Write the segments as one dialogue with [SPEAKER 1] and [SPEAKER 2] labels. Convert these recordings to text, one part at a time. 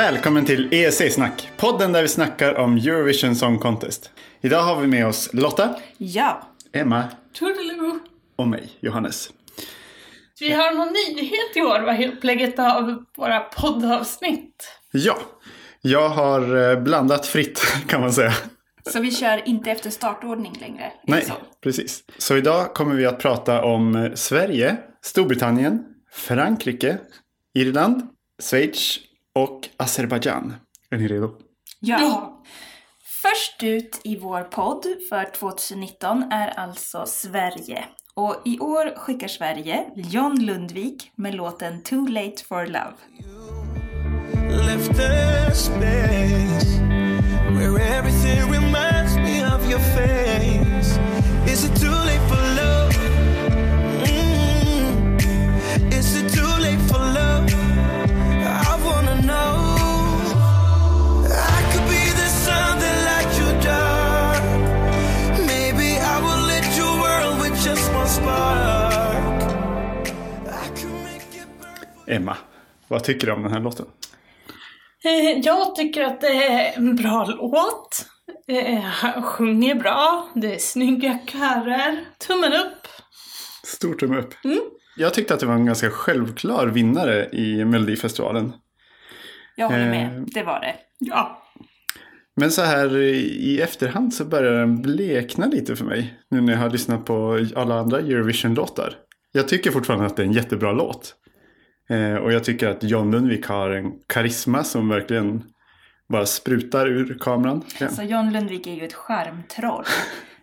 [SPEAKER 1] Välkommen till ESC-snack, podden där vi snackar om Eurovision Song Contest. Idag har vi med oss Lotta,
[SPEAKER 2] Ja.
[SPEAKER 1] Emma
[SPEAKER 3] Toodaloo.
[SPEAKER 1] och mig, Johannes.
[SPEAKER 3] Vi har någon nyhet i år vad upplägget av våra poddavsnitt.
[SPEAKER 1] Ja, jag har eh, blandat fritt kan man säga.
[SPEAKER 2] Så vi kör inte efter startordning längre?
[SPEAKER 1] Nej,
[SPEAKER 2] Så.
[SPEAKER 1] precis. Så idag kommer vi att prata om eh, Sverige, Storbritannien, Frankrike, Irland, Schweiz och Azerbajdzjan. Är ni redo?
[SPEAKER 2] Ja.
[SPEAKER 3] Ja.
[SPEAKER 2] Först ut i vår podd för 2019 är alltså Sverige. Och i år skickar Sverige John Lundvik med låten Too Late for Love.
[SPEAKER 4] left
[SPEAKER 1] Emma, vad tycker du om den här låten?
[SPEAKER 3] Eh, Jag tycker att det är en bra låt. Eh, Han sjunger bra, det är snygga körer. Tummen upp.
[SPEAKER 1] Stor tumme upp. Jag tyckte att det var en ganska självklar vinnare i Melodifestivalen.
[SPEAKER 2] Jag håller
[SPEAKER 1] Eh.
[SPEAKER 2] med, det var det.
[SPEAKER 3] Ja.
[SPEAKER 1] Men så här eh, i efterhand så börjar den blekna lite för mig. Nu när jag har lyssnat på alla andra Eurovision-låtar. Jag tycker fortfarande att det är en jättebra låt. Eh, och jag tycker att John Lundvik har en karisma som verkligen bara sprutar ur kameran.
[SPEAKER 2] Alltså John Lundvik är ju ett charmtroll.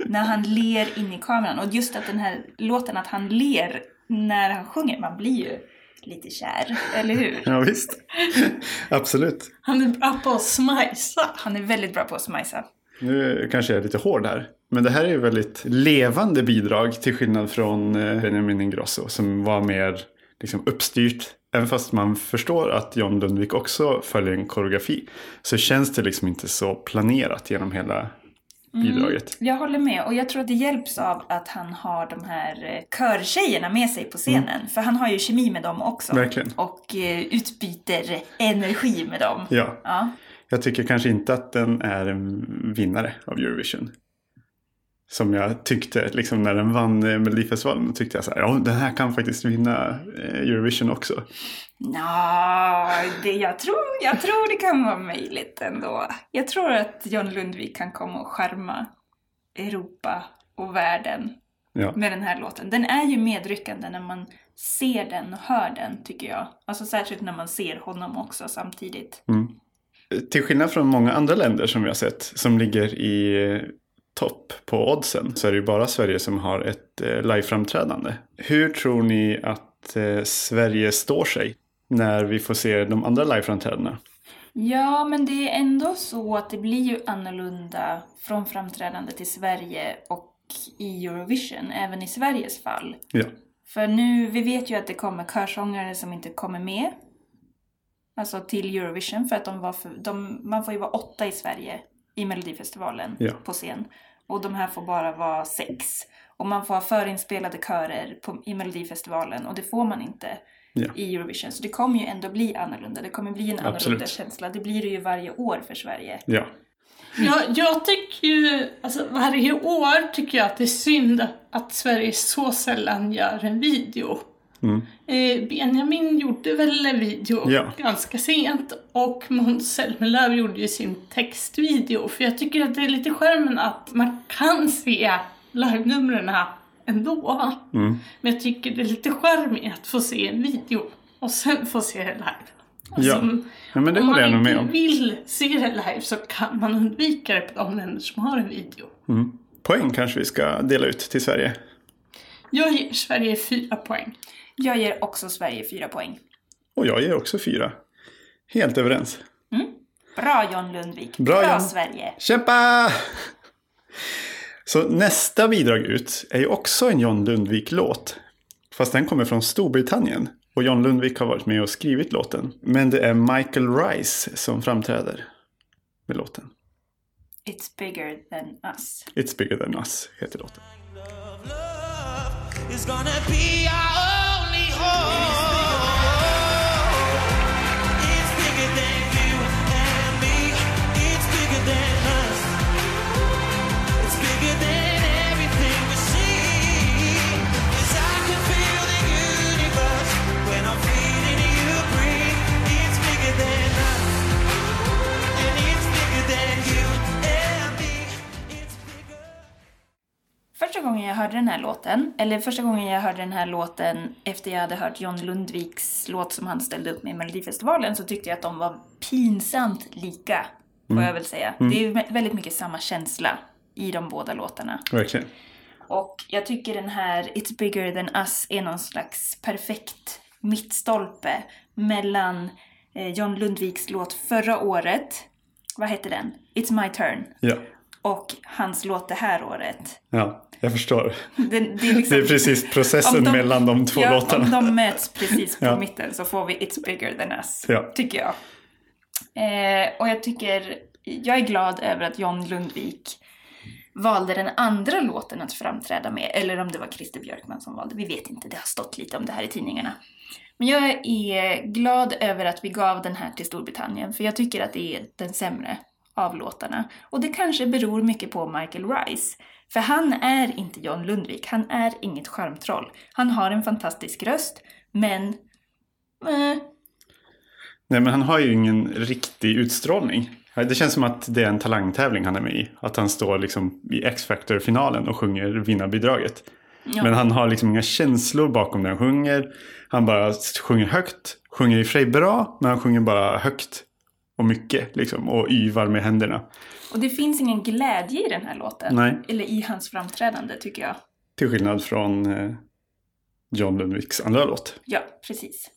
[SPEAKER 2] när han ler in i kameran. Och just att den här låten, att han ler när han sjunger. Man blir ju lite kär, eller hur?
[SPEAKER 1] Ja, visst. Absolut.
[SPEAKER 3] Han är bra på att smajsa.
[SPEAKER 2] Han är väldigt bra på att smajsa.
[SPEAKER 1] Nu kanske jag är lite hård här. Men det här är ju väldigt levande bidrag till skillnad från eh, Benjamin Ingrosso som var mer liksom, uppstyrt. Även fast man förstår att John Lundvik också följer en koreografi så känns det liksom inte så planerat genom hela bidraget.
[SPEAKER 2] Jag håller med och jag tror att det hjälps av att han har de här eh, körtjejerna med sig på scenen. För han har ju kemi med dem också.
[SPEAKER 1] Verkligen.
[SPEAKER 2] Och eh, utbyter energi med dem.
[SPEAKER 1] Ja,
[SPEAKER 2] Ja.
[SPEAKER 1] jag tycker kanske inte att den är en vinnare av Eurovision. Som jag tyckte liksom när den vann eh, Melodifestivalen. Då tyckte jag så här, ja den här kan faktiskt vinna eh, Eurovision också.
[SPEAKER 2] Nå, det, jag, tror, jag tror det kan vara möjligt ändå. Jag tror att John Lundvik kan komma och skärma Europa och världen
[SPEAKER 1] Ja.
[SPEAKER 2] med den här låten. Den är ju medryckande när man ser den och hör den, tycker jag. Alltså särskilt när man ser honom också samtidigt.
[SPEAKER 1] Till skillnad från många andra länder som vi har sett som ligger i topp på oddsen så är det ju bara Sverige som har ett eh, liveframträdande. Hur tror ni att eh, Sverige står sig när vi får se de andra liveframträdandena?
[SPEAKER 2] Ja, men det är ändå så att det blir ju annorlunda från framträdande till Sverige och i Eurovision, även i Sveriges fall.
[SPEAKER 1] Ja,
[SPEAKER 2] För nu, vi vet ju att det kommer körsångare som inte kommer med. Alltså till Eurovision för att de var för, de, man får ju vara åtta i Sverige i Melodifestivalen
[SPEAKER 1] Ja.
[SPEAKER 2] på scen. Och de här får bara vara sex. Och man får ha förinspelade körer på, i Melodifestivalen och det får man inte
[SPEAKER 1] Ja.
[SPEAKER 2] i Eurovision. Så det kommer ju ändå bli annorlunda. Det kommer bli en annorlunda
[SPEAKER 1] Absolut.
[SPEAKER 2] känsla. Det blir det ju varje år för Sverige.
[SPEAKER 1] ja,
[SPEAKER 3] Jag, jag tycker ju, alltså varje år tycker jag att det är synd att Sverige så sällan gör en video. Eh, Benjamin gjorde väl en video
[SPEAKER 1] Ja.
[SPEAKER 3] ganska sent och Måns Zelmerlöw gjorde ju sin textvideo. För jag tycker att det är lite skärmen att man kan se live-numren ändå. Men jag tycker det är lite charmigt att få se en video och sen få se det live. Alltså,
[SPEAKER 1] Ja. ja men det
[SPEAKER 3] om
[SPEAKER 1] håller jag
[SPEAKER 3] man
[SPEAKER 1] nog
[SPEAKER 3] inte
[SPEAKER 1] med om.
[SPEAKER 3] vill se det live så kan man undvika det på de länder som har en video.
[SPEAKER 1] Poäng kanske vi ska dela ut till Sverige.
[SPEAKER 3] Jag ger Sverige fyra poäng.
[SPEAKER 2] Jag ger också Sverige fyra poäng.
[SPEAKER 1] Och jag ger också fyra. Helt överens.
[SPEAKER 2] Bra John Lundvik.
[SPEAKER 1] Bra,
[SPEAKER 2] Bra
[SPEAKER 1] John.
[SPEAKER 2] Sverige.
[SPEAKER 1] Kämpa! Så nästa bidrag ut är ju också en John Lundvik-låt. Fast den kommer från Storbritannien. Och John Lundvik har varit med och skrivit låten. Men det är Michael Rice som framträder med låten.
[SPEAKER 2] It's bigger than us.
[SPEAKER 1] It's bigger than us heter låten.
[SPEAKER 4] Love is
[SPEAKER 2] Oh. Hörde den här låten, eller första gången jag hörde den här låten efter jag hade hört John Lundviks låt som han ställde upp med i Melodifestivalen så tyckte jag att de var pinsamt lika, får jag väl säga. Det är vä- väldigt mycket samma känsla i de båda låtarna.
[SPEAKER 1] Verkligen.
[SPEAKER 2] Och jag tycker den här It's bigger than us är någon slags perfekt mittstolpe mellan eh, John Lundviks låt förra året, vad hette den? It's my turn.
[SPEAKER 1] Ja.
[SPEAKER 2] Och hans låt det här året.
[SPEAKER 1] ja, jag förstår.
[SPEAKER 2] Det, det, är, liksom,
[SPEAKER 1] Det är precis processen
[SPEAKER 2] de-
[SPEAKER 1] mellan de två
[SPEAKER 2] ja,
[SPEAKER 1] låtarna.
[SPEAKER 2] om de möts precis på
[SPEAKER 1] Ja.
[SPEAKER 2] mitten så får vi It's bigger than us,
[SPEAKER 1] Ja.
[SPEAKER 2] tycker jag. Eh, och jag tycker, jag är glad över att John Lundvik valde den andra låten att framträda med, eller om det var Christer Björkman som valde, vi vet inte, det har stått lite om det här i tidningarna. Men jag är glad över att vi gav den här till Storbritannien, för jag tycker att det är den sämre av låtarna. Och det kanske beror mycket på Michael Rice. För han är inte John Lundvik, han är inget charmtroll. Han har en fantastisk röst, men... Eh,
[SPEAKER 1] Nej, men han har ju ingen riktig utstrålning. Det känns som att det är en talangtävling han är med i. Att han står liksom i X-Factor-finalen och sjunger vinnarbidraget.
[SPEAKER 2] Ja.
[SPEAKER 1] Men han har liksom inga känslor bakom det han sjunger. Han bara sjunger högt. Sjunger i och för sig bra, men han sjunger bara högt. Och mycket liksom. Och yvar med händerna.
[SPEAKER 2] och det finns ingen glädje i den här låten.
[SPEAKER 1] Nej.
[SPEAKER 2] Eller i hans framträdande, tycker jag.
[SPEAKER 1] Till skillnad från eh, John Lundviks andra låt.
[SPEAKER 2] Ja, precis.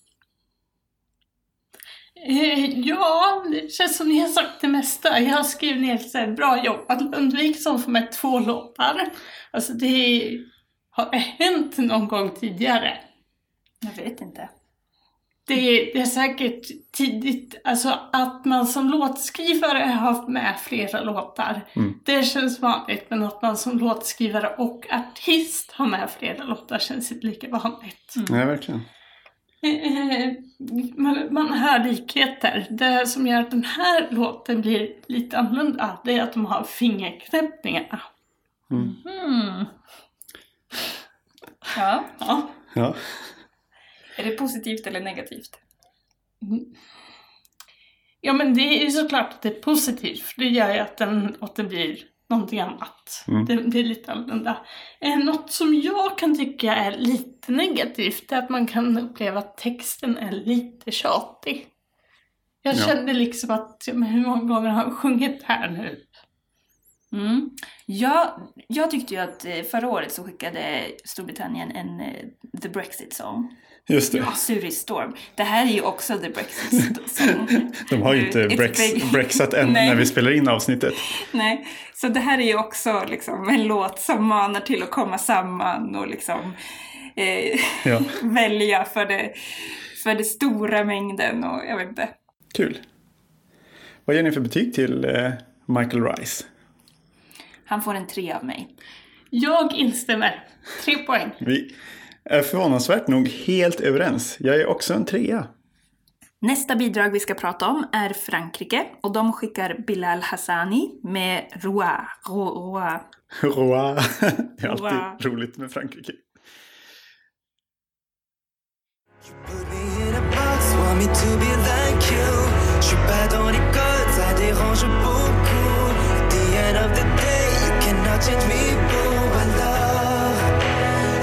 [SPEAKER 3] Eh, ja, det känns som ni har sagt det mesta. Jag har skrivit ner så här, bra jobbat Lundvik som får med två låtar. Alltså det har hänt någon gång tidigare.
[SPEAKER 2] Jag vet inte.
[SPEAKER 3] Det är, det är säkert tidigt, alltså att man som låtskrivare har haft med flera låtar.
[SPEAKER 1] Mm.
[SPEAKER 3] Det känns vanligt, men att man som låtskrivare och artist har med flera låtar känns inte lika vanligt.
[SPEAKER 1] Nej, verkligen.
[SPEAKER 3] Eh, man, man hör likheter. Det som gör att den här låten blir lite annorlunda, det är att de har fingerknäppningarna.
[SPEAKER 2] Hmm. Ja.
[SPEAKER 3] Ja.
[SPEAKER 1] Ja.
[SPEAKER 2] Är det positivt eller negativt?
[SPEAKER 3] ja, men det är ju såklart att det är positivt, för det gör ju att den låten blir någonting annat.
[SPEAKER 1] Mm.
[SPEAKER 3] Det blir lite annorlunda. Eh, något som jag kan tycka är lite negativt är att man kan uppleva att texten är lite tjatig. Jag
[SPEAKER 1] Ja.
[SPEAKER 3] kände liksom att, men hur många gånger har han sjungit här nu?
[SPEAKER 2] Mm. Ja, jag tyckte ju att eh, förra året så skickade Storbritannien en eh, The Brexit Song.
[SPEAKER 1] Just det.
[SPEAKER 2] Suri Storm. Det här är ju också The Brexit Song.
[SPEAKER 1] De har ju inte brex,
[SPEAKER 2] big.
[SPEAKER 1] brexat än när vi spelar in avsnittet.
[SPEAKER 2] Nej, så det här är ju också liksom en låt som manar till att komma samman och liksom eh,
[SPEAKER 1] Ja,
[SPEAKER 2] välja för det, för det stora mängden och jag vet inte.
[SPEAKER 1] kul. Vad ger ni för betyg till eh, Michael Rice?
[SPEAKER 2] Han får en tre av mig.
[SPEAKER 3] Jag instämmer. Tre poäng.
[SPEAKER 1] Vi är förvånansvärt nog helt överens. Jag är också en trea.
[SPEAKER 2] Nästa bidrag vi ska prata om är Frankrike och de skickar Bilal Hassani med Roa. Ro, Roa.
[SPEAKER 1] Roa. Det är alltid
[SPEAKER 2] Roa.
[SPEAKER 1] roligt med Frankrike.
[SPEAKER 4] Put me in a box, want me to be like you. Je suis pas dans les codes, ça dérange beaucoup. The end of the day, you cannot change me, boo. Alors,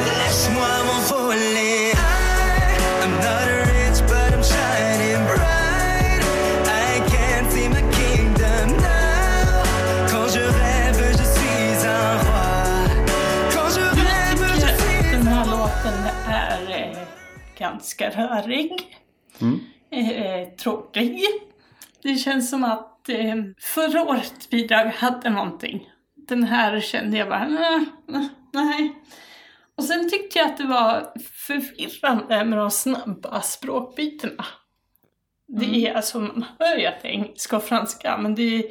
[SPEAKER 4] laisse-moi m'envoler. I- I'm not rich, but I'm shining bright. I can't see my kingdom now. Quand je rêve, je suis un roi. Quand je rêve, je
[SPEAKER 3] Jag tycker
[SPEAKER 4] suis
[SPEAKER 3] den här låten är eh, ganska rörig. Eh, tråkig. Det känns som att eh, förra årets bidrag hade någonting. Den här kände jag bara, "Nej, nej. Och sen tyckte jag att det var förvirrande med de snabba språkbytena. Det är alltså, man hör ju att det är engelska och franska, men det,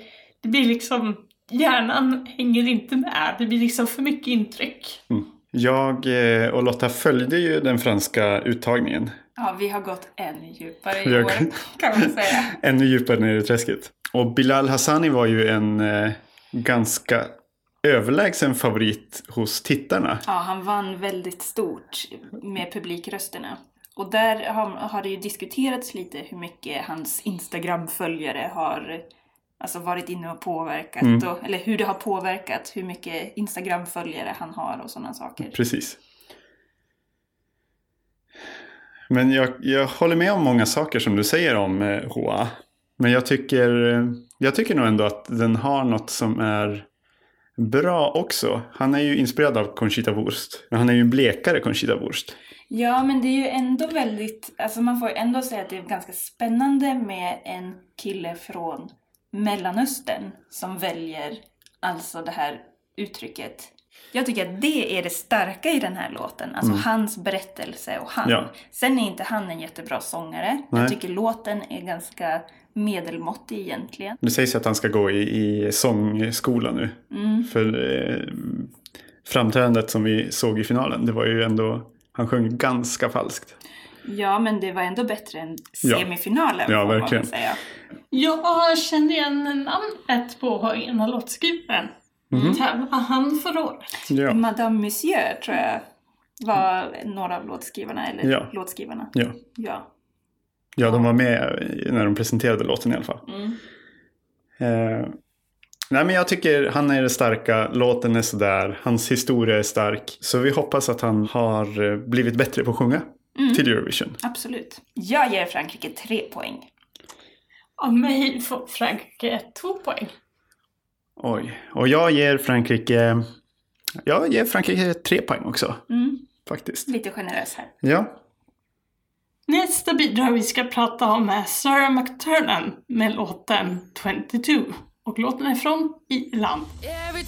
[SPEAKER 3] det blir liksom, hjärnan hänger inte med. Det blir liksom för mycket intryck.
[SPEAKER 1] Jag eh, och Lotta följde ju den franska uttagningen.
[SPEAKER 2] Ja, vi har gått ännu djupare i år kan man säga.
[SPEAKER 1] Ännu djupare ner i träsket. Och Bilal Hassani var ju en eh, ganska överlägsen favorit hos tittarna.
[SPEAKER 2] Ja, han vann väldigt stort med publikrösterna. Och där har, har det ju diskuterats lite hur mycket hans Instagram-följare har alltså varit inne och påverkat.
[SPEAKER 1] Mm.
[SPEAKER 2] Och, eller hur det har påverkat, hur mycket Instagram-följare han har och sådana saker.
[SPEAKER 1] Precis. Men jag, jag håller med om många saker som du säger om eh, Hoa. Men jag tycker, eh, jag tycker nog ändå att den har något som är bra också. Han är ju inspirerad av Conchita Wurst. Men han är ju en blekare Conchita Wurst.
[SPEAKER 2] Ja, men det är ju ändå väldigt, alltså man får ju ändå säga att det är ganska spännande med en kille från Mellanöstern som väljer alltså det här uttrycket. Jag tycker att det är det starka i den här låten, alltså hans berättelse och han.
[SPEAKER 1] Ja.
[SPEAKER 2] Sen är inte han en jättebra sångare.
[SPEAKER 1] Nej.
[SPEAKER 2] Jag tycker låten är ganska medelmåttig egentligen.
[SPEAKER 1] Det sägs att han ska gå i, i sångskola nu. För eh, framträdandet som vi såg i finalen, det var ju ändå, han sjöng ganska falskt.
[SPEAKER 2] Ja, men det var ändå bättre än
[SPEAKER 1] Ja.
[SPEAKER 2] semifinalen
[SPEAKER 1] Ja,
[SPEAKER 2] man
[SPEAKER 1] verkligen.
[SPEAKER 2] säga.
[SPEAKER 3] Jag kände igen namnet på ena låtskrivaren. Tävlade han förra året?
[SPEAKER 1] Ja,
[SPEAKER 2] Madame Monsieur tror jag var några av låtskrivarna, eller
[SPEAKER 1] Ja.
[SPEAKER 2] låtskrivarna.
[SPEAKER 1] ja.
[SPEAKER 2] Ja.
[SPEAKER 1] Ja de var med när de presenterade låten i alla fall. Eh, nej men jag tycker han är det starka, låten är sådär, hans historia är stark. Så vi hoppas att han har eh, blivit bättre på att sjunga till Eurovision.
[SPEAKER 2] Absolut. Jag ger Frankrike tre poäng.
[SPEAKER 3] Av mig får Frankrike två poäng.
[SPEAKER 1] Oj, och jag ger Frankrike, jag ger Frankrike tre poäng också. Faktiskt.
[SPEAKER 2] Lite generös här.
[SPEAKER 1] Ja,
[SPEAKER 3] Nästa bidrag vi ska prata om är Sarah McTurnan med låten 22. Och låten är från Irland.
[SPEAKER 5] Every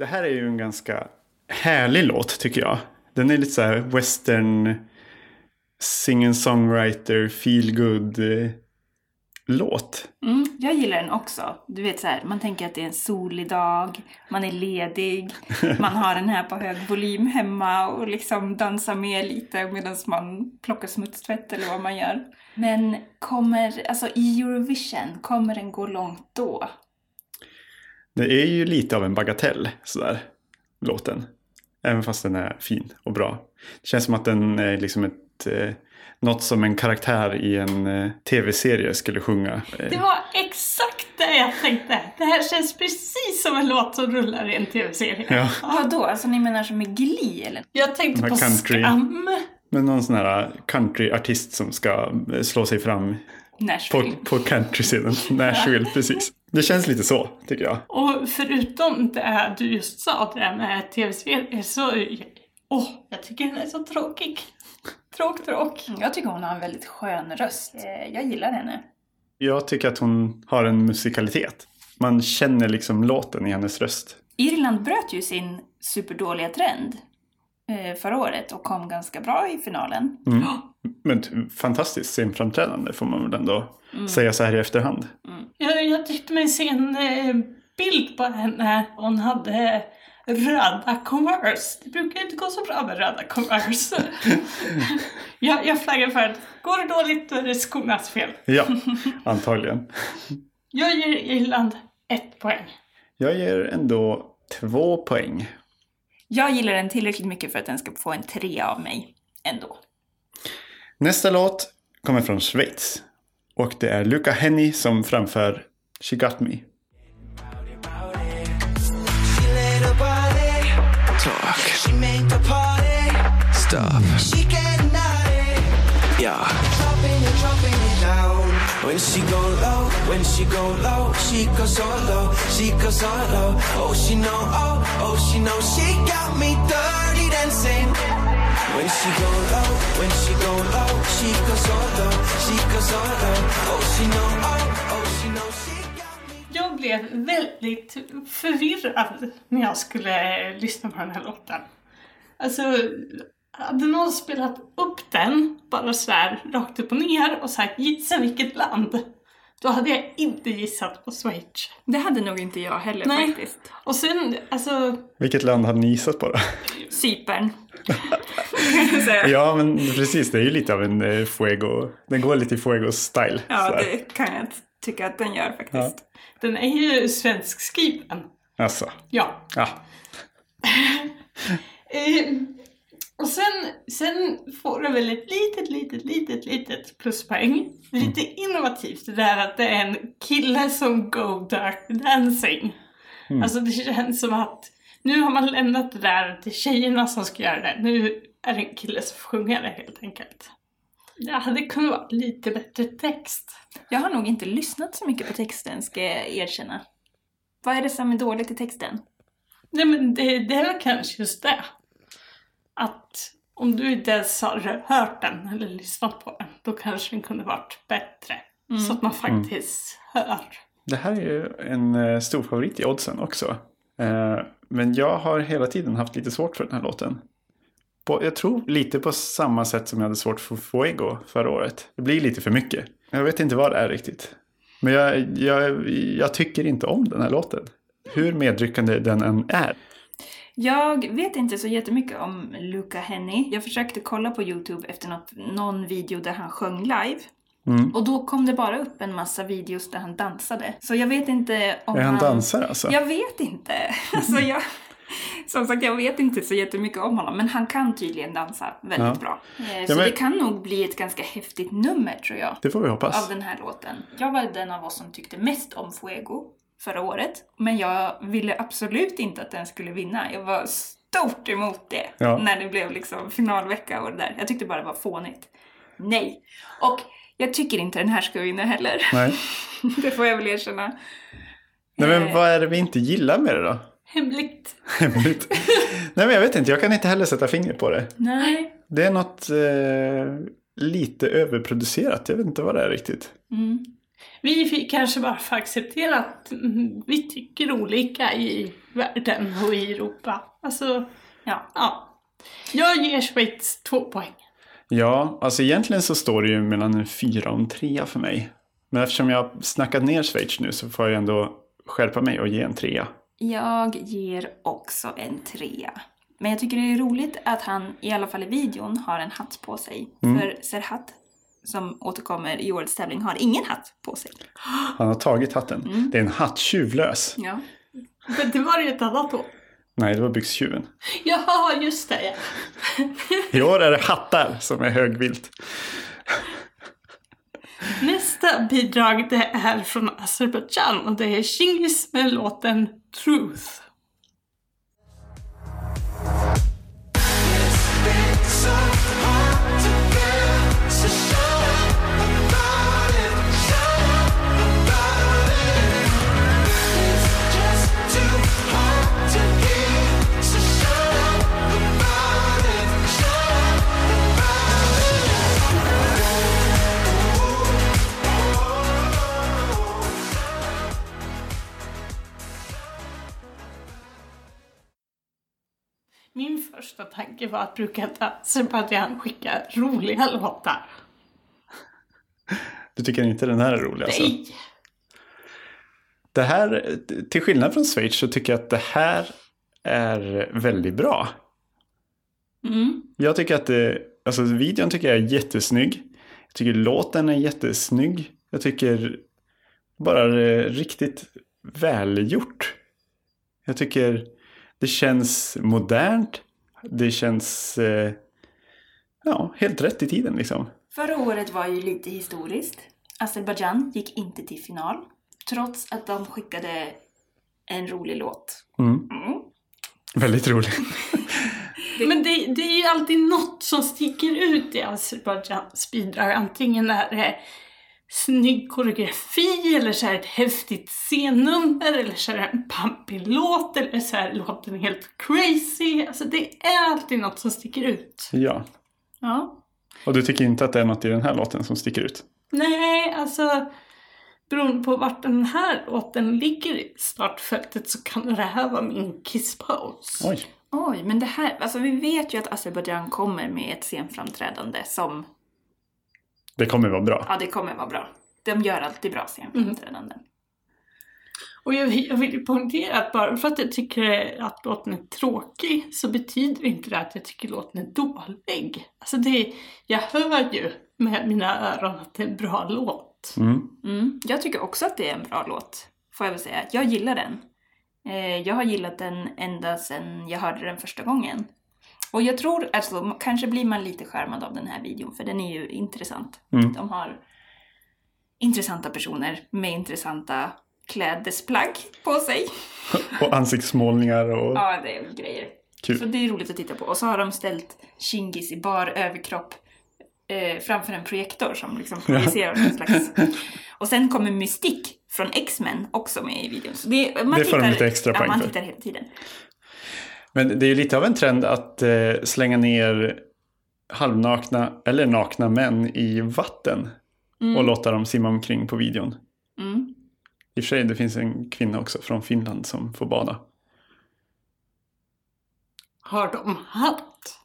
[SPEAKER 1] det här är ju en ganska härlig låt tycker jag. Den är lite så här western, sing-songwriter, feel good eh, låt.
[SPEAKER 2] Mm, jag gillar den också. Du vet så här, man tänker att det är en solig dag, man är ledig, man har den här på hög volym hemma och liksom dansar med lite medan man plockar smutstvätt eller vad man gör. Men kommer, alltså i Eurovision, kommer den gå långt då?
[SPEAKER 1] Det är ju lite av en bagatell sådär, låten. Även fast den är fin och bra. Det känns som att den är liksom ett, eh, något som en karaktär i en eh, tv-serie skulle sjunga.
[SPEAKER 3] Det
[SPEAKER 1] Eh,
[SPEAKER 3] var exakt det jag tänkte. Det här känns precis som en låt som rullar i en tv-serie.
[SPEAKER 1] ja,
[SPEAKER 2] Vadå, alltså ni menar som i Glee eller?
[SPEAKER 3] Jag tänkte på
[SPEAKER 1] country.
[SPEAKER 3] Skam.
[SPEAKER 1] men någon sån här countryartist som ska eh, slå sig fram på,
[SPEAKER 2] Nashville.
[SPEAKER 1] på countryscenen. Nashville, precis. Det känns lite så, tycker jag.
[SPEAKER 3] Och förutom det du just sa, det där med tv-serier, så... Åh, jag tycker den är så tråkig. Tråk, tråk.
[SPEAKER 2] Jag tycker hon har en väldigt skön röst. Eh, Jag gillar henne.
[SPEAKER 1] Jag tycker att hon har en musikalitet. Man känner liksom låten i hennes röst.
[SPEAKER 2] Irland bröt ju sin superdåliga trend förra året och kom ganska bra i finalen.
[SPEAKER 1] Men ett fantastiskt scenframträdande får man väl ändå säga så här i efterhand.
[SPEAKER 3] Jag, jag tyckte mig se en eh, bild på henne. Hon hade röda Converse. Det brukar inte gå så bra med röda Converse. jag, jag flaggar för att går det dåligt då är det skornas fel.
[SPEAKER 1] Ja, antagligen.
[SPEAKER 3] Jag ger Irland ett poäng.
[SPEAKER 1] Jag ger ändå två poäng.
[SPEAKER 2] Jag gillar den tillräckligt mycket för att den ska få en trea av mig ändå.
[SPEAKER 1] Nästa låt kommer från Schweiz. Och det är Luca Henny som framför She Got Me.
[SPEAKER 4] Stop. She get naughty. Yeah. Dropping it, dropping it down. When she go low, when she go low, she go solo, she go solo. Oh, she know, oh, oh, she know, she got me dirty dancing. When she go low, when she go low, she go solo, she go solo. Oh, she know, oh, oh, she know, she got me.
[SPEAKER 3] Jag blev väldigt förvirrad när jag skulle eh, lyssna på den här låten. Alltså, hade någon spelat upp den bara så här rakt upp och ner och sagt gissa vilket land? Då hade jag inte gissat på Schweiz.
[SPEAKER 2] Det hade nog inte jag heller
[SPEAKER 3] Nej.
[SPEAKER 2] faktiskt.
[SPEAKER 3] Och sen, alltså,
[SPEAKER 1] Vilket land hade ni gissat på då?
[SPEAKER 2] Cypern.
[SPEAKER 1] Ja, men precis. Det är ju lite av en eh, Fuego. Den går lite i Fuego-style.
[SPEAKER 2] ja, det kan jag tycka att den gör faktiskt.
[SPEAKER 3] den är ju svenskskriven.
[SPEAKER 1] Alltså,
[SPEAKER 3] Ja.
[SPEAKER 1] ja.
[SPEAKER 3] Och sen, sen får det väl ett litet, litet, litet, litet pluspoäng. Lite innovativt det där att det är en kille som go dark dancing. Alltså det känns som att nu har man lämnat det där till tjejerna som ska göra det. Nu är det en kille som sjunga det helt enkelt. Det hade kunnat vara lite bättre text.
[SPEAKER 2] Jag har nog inte lyssnat så mycket på texten, ska jag erkänna. Vad är det som är dåligt i texten?
[SPEAKER 3] Nej men det, det är väl kanske just det. Att om du inte ens har hört den eller lyssnat på den, då kanske den kunde varit bättre. Så att man faktiskt hör.
[SPEAKER 1] Det här är ju en eh, stor favorit i oddsen också. Eh, men jag har hela tiden haft lite svårt för den här låten. Jag tror lite på samma sätt som jag hade svårt för Fuego förra året. Det blir lite för mycket. Jag vet inte vad det är riktigt. Men jag, jag, jag tycker inte om den här låten. Hur medryckande den än är.
[SPEAKER 2] Jag vet inte så jättemycket om Luca Henny. Jag försökte kolla på Youtube efter något, någon video där han sjöng live.
[SPEAKER 1] Mm.
[SPEAKER 2] Och då kom det bara upp en massa videos där han dansade. Så jag vet inte om
[SPEAKER 1] Är han dansare alltså?
[SPEAKER 2] Jag vet inte. Alltså jag... Som sagt, jag vet inte så jättemycket om honom, men han kan tydligen dansa väldigt
[SPEAKER 1] Ja.
[SPEAKER 2] bra. Så
[SPEAKER 1] men-
[SPEAKER 2] det kan nog bli ett ganska häftigt nummer, tror jag,
[SPEAKER 1] Det får vi
[SPEAKER 2] av
[SPEAKER 1] hoppas.
[SPEAKER 2] den här låten. Jag var den av oss som tyckte mest om Fuego förra året, men jag ville absolut inte att den skulle vinna. Jag var stort emot det
[SPEAKER 1] Ja.
[SPEAKER 2] när det blev liksom finalvecka och det där. Jag tyckte bara det var fånigt. Nej. Och jag tycker inte den här ska vinna heller.
[SPEAKER 1] Nej.
[SPEAKER 2] det får jag väl erkänna.
[SPEAKER 1] Nej, men
[SPEAKER 2] Eh.
[SPEAKER 1] vad är det vi inte gillar med det då?
[SPEAKER 3] Hemligt.
[SPEAKER 1] Hemligt. Nej, men jag vet inte. Jag kan inte heller sätta fingret på det.
[SPEAKER 2] Nej.
[SPEAKER 1] Det är något eh, lite överproducerat. Jag vet inte vad det är riktigt.
[SPEAKER 2] Mm.
[SPEAKER 3] Vi fick kanske bara få acceptera att mm, vi tycker olika i världen och i Europa. Alltså,
[SPEAKER 2] Ja.
[SPEAKER 3] ja. Jag ger Schweiz två poäng.
[SPEAKER 1] Ja, alltså egentligen så står det ju mellan en fyra och en trea för mig. Men eftersom jag har snackat ner Schweiz nu så får jag ändå skärpa mig och ge en trea.
[SPEAKER 2] Jag ger också en trea. Men jag tycker det är roligt att han, i alla fall i videon, har en hatt på sig. För Serhat, som återkommer i årets tävling, har ingen hatt på sig.
[SPEAKER 1] Han har tagit hatten. Det är en hatt tjuvlös.
[SPEAKER 2] Ja.
[SPEAKER 3] Men det var ju ett annat år.
[SPEAKER 1] Nej, det var byxtjuven.
[SPEAKER 3] Jaha, just det. ja.
[SPEAKER 1] I år är det hattar som är högvilt.
[SPEAKER 3] Nästa bidrag det är från Azerbaijan och det är Shingis med låten Truth. Min första tanke var att brukar inte Azerbaijan skicka roliga låtar?
[SPEAKER 1] Du tycker inte den här är rolig alltså?
[SPEAKER 3] Nej!
[SPEAKER 1] Det här, till skillnad från Schweiz så tycker jag att det här är väldigt bra.
[SPEAKER 3] Mm.
[SPEAKER 1] Jag tycker att det, alltså videon tycker jag är jättesnygg. Jag tycker låten är jättesnygg. Jag tycker bara det är riktigt välgjort. Jag tycker det känns modernt. Det känns eh, ja, helt rätt i tiden liksom.
[SPEAKER 2] Förra året var ju lite historiskt. Azerbaijan gick inte till final. Trots att de skickade en rolig låt.
[SPEAKER 1] Mm.
[SPEAKER 2] Mm.
[SPEAKER 1] Väldigt roligt.
[SPEAKER 3] Men det, det är ju alltid något som sticker ut i Azerbajdzjans bidrag. Antingen är det snygg koreografi, eller så är det ett häftigt scennummer, eller så är en pampig låt, eller så är låten helt crazy. Alltså det är alltid något som sticker ut.
[SPEAKER 1] Ja.
[SPEAKER 2] Ja.
[SPEAKER 1] Och du tycker inte att det är något i den här låten som sticker ut?
[SPEAKER 3] Nej, alltså beroende på vart den här låten ligger i startfältet så kan det här vara min kiss pose.
[SPEAKER 1] Oj.
[SPEAKER 2] Oj, men det här, alltså vi vet ju att Azerbaijan kommer med ett scenframträdande som,
[SPEAKER 1] Det kommer vara bra.
[SPEAKER 2] ja det kommer vara bra. De gör alltid bra scenframträdanden.
[SPEAKER 3] Och jag, jag vill ju poängtera att bara för att jag tycker att låten är tråkig så betyder inte det att jag tycker låten är dålig. Alltså det, jag hör ju med mina öron att det är en bra låt.
[SPEAKER 1] Mm.
[SPEAKER 2] Mm. Jag tycker också att det är en bra låt, får jag väl säga. Jag gillar den. Eh, jag har gillat den ända sedan jag hörde den första gången. Och jag tror, alltså kanske blir man lite skärmad av den här videon, för den är ju intressant.
[SPEAKER 1] Mm.
[SPEAKER 2] De har intressanta personer med intressanta klädesplagg på sig.
[SPEAKER 1] Och ansiktsmålningar och
[SPEAKER 2] Ja, det är grejer.
[SPEAKER 1] kul.
[SPEAKER 2] Så det är roligt att titta på. Och så har de ställt Chingis i bar överkropp eh, framför en projektor som liksom projicerar någon slags... Och sen kommer Mystik från X-Men också med i videon. Så det, man
[SPEAKER 1] Det får de
[SPEAKER 2] tittar-
[SPEAKER 1] lite extra
[SPEAKER 2] ja,
[SPEAKER 1] poäng
[SPEAKER 2] man
[SPEAKER 1] för.
[SPEAKER 2] tittar hela tiden.
[SPEAKER 1] Men det är ju lite av en trend att eh, slänga ner halvnakna eller nakna män i vatten och låta dem simma omkring på videon.
[SPEAKER 2] Mm.
[SPEAKER 1] I och för sig, det finns en kvinna också från Finland som får bada.
[SPEAKER 3] Har de hatt?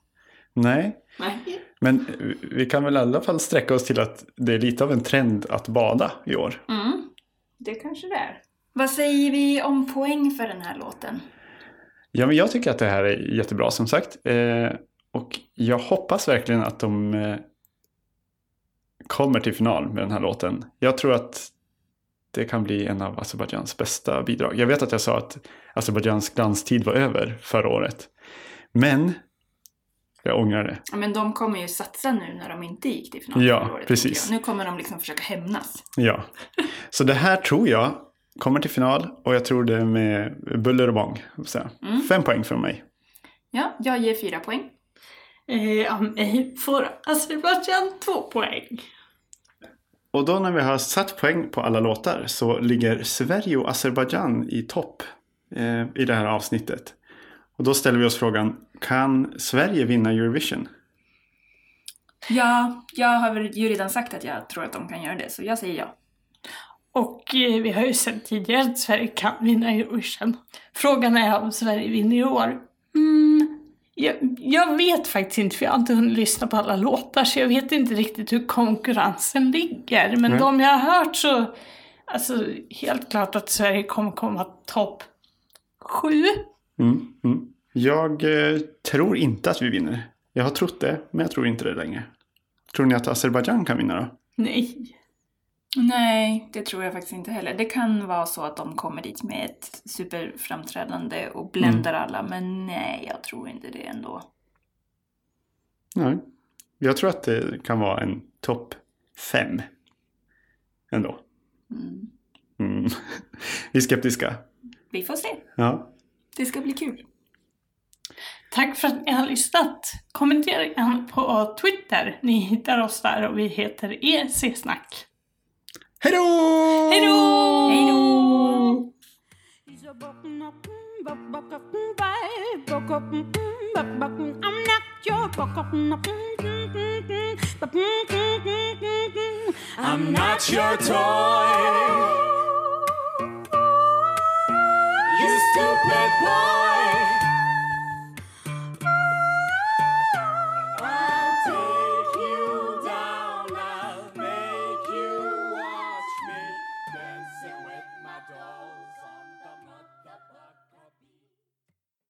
[SPEAKER 1] Nej,
[SPEAKER 3] Nej.
[SPEAKER 1] men vi kan väl i alla fall sträcka oss till att det är lite av en trend att bada i år.
[SPEAKER 2] Mm. Det kanske det är. Vad säger vi om poäng för den här låten?
[SPEAKER 1] Ja, men jag tycker att det här är jättebra som sagt. Eh, och jag hoppas verkligen att de eh, kommer till final med den här låten. Jag tror att det kan bli en av Azerbajdzjans bästa bidrag. Jag vet att jag sa att Azerbajdzjans glanstid var över förra året. Men jag ångrar det.
[SPEAKER 2] Ja, men de kommer ju satsa nu när de inte gick till final
[SPEAKER 1] Ja,
[SPEAKER 2] förra året,
[SPEAKER 1] precis.
[SPEAKER 2] Nu kommer de liksom försöka hämnas.
[SPEAKER 1] Ja. Så det här tror jag kommer till final och jag tror det med buller och bång. Så Fem poäng från mig.
[SPEAKER 2] Ja, jag ger fyra poäng.
[SPEAKER 3] Eh, av mig får Azerbajdzjan två poäng.
[SPEAKER 1] Och då när vi har satt poäng på alla låtar så ligger Sverige och Azerbajdzjan i topp eh, i det här avsnittet. Och då ställer vi oss frågan, kan Sverige vinna Eurovision?
[SPEAKER 2] Ja, jag har ju redan sagt att jag tror att de kan göra det, så jag säger ja.
[SPEAKER 3] Och eh, vi har ju sett tidigare att Sverige kan vinna Eurovision. Frågan är om Sverige vinner i år. Mm, jag, jag vet faktiskt inte, för jag har inte hunnit lyssna på alla låtar, så jag vet inte riktigt hur konkurrensen ligger. Men
[SPEAKER 1] Nej.
[SPEAKER 3] de jag har hört så, alltså helt klart att Sverige kommer komma topp sju.
[SPEAKER 1] Mm, mm. Jag eh, tror inte att vi vinner. Jag har trott det, men jag tror inte det längre. Tror ni att Azerbajdzjan kan vinna då?
[SPEAKER 3] Nej.
[SPEAKER 2] Nej, det tror jag faktiskt inte heller. Det kan vara så att de kommer dit med ett superframträdande och bländar alla, men nej, jag tror inte det ändå.
[SPEAKER 1] Nej. Jag tror att det kan vara en topp fem. Ändå.
[SPEAKER 2] Mm.
[SPEAKER 1] Mm. Vi är skeptiska.
[SPEAKER 2] Vi får se.
[SPEAKER 1] Ja.
[SPEAKER 2] Det ska bli kul.
[SPEAKER 3] Tack för att ni har lyssnat. Kommentera gärna på Twitter. Ni hittar oss där och vi heter EC-snack.
[SPEAKER 1] Hej då!
[SPEAKER 3] Hej då!
[SPEAKER 2] Hej då!
[SPEAKER 6] I'm not your
[SPEAKER 7] I'm not your toy. You stupid boy.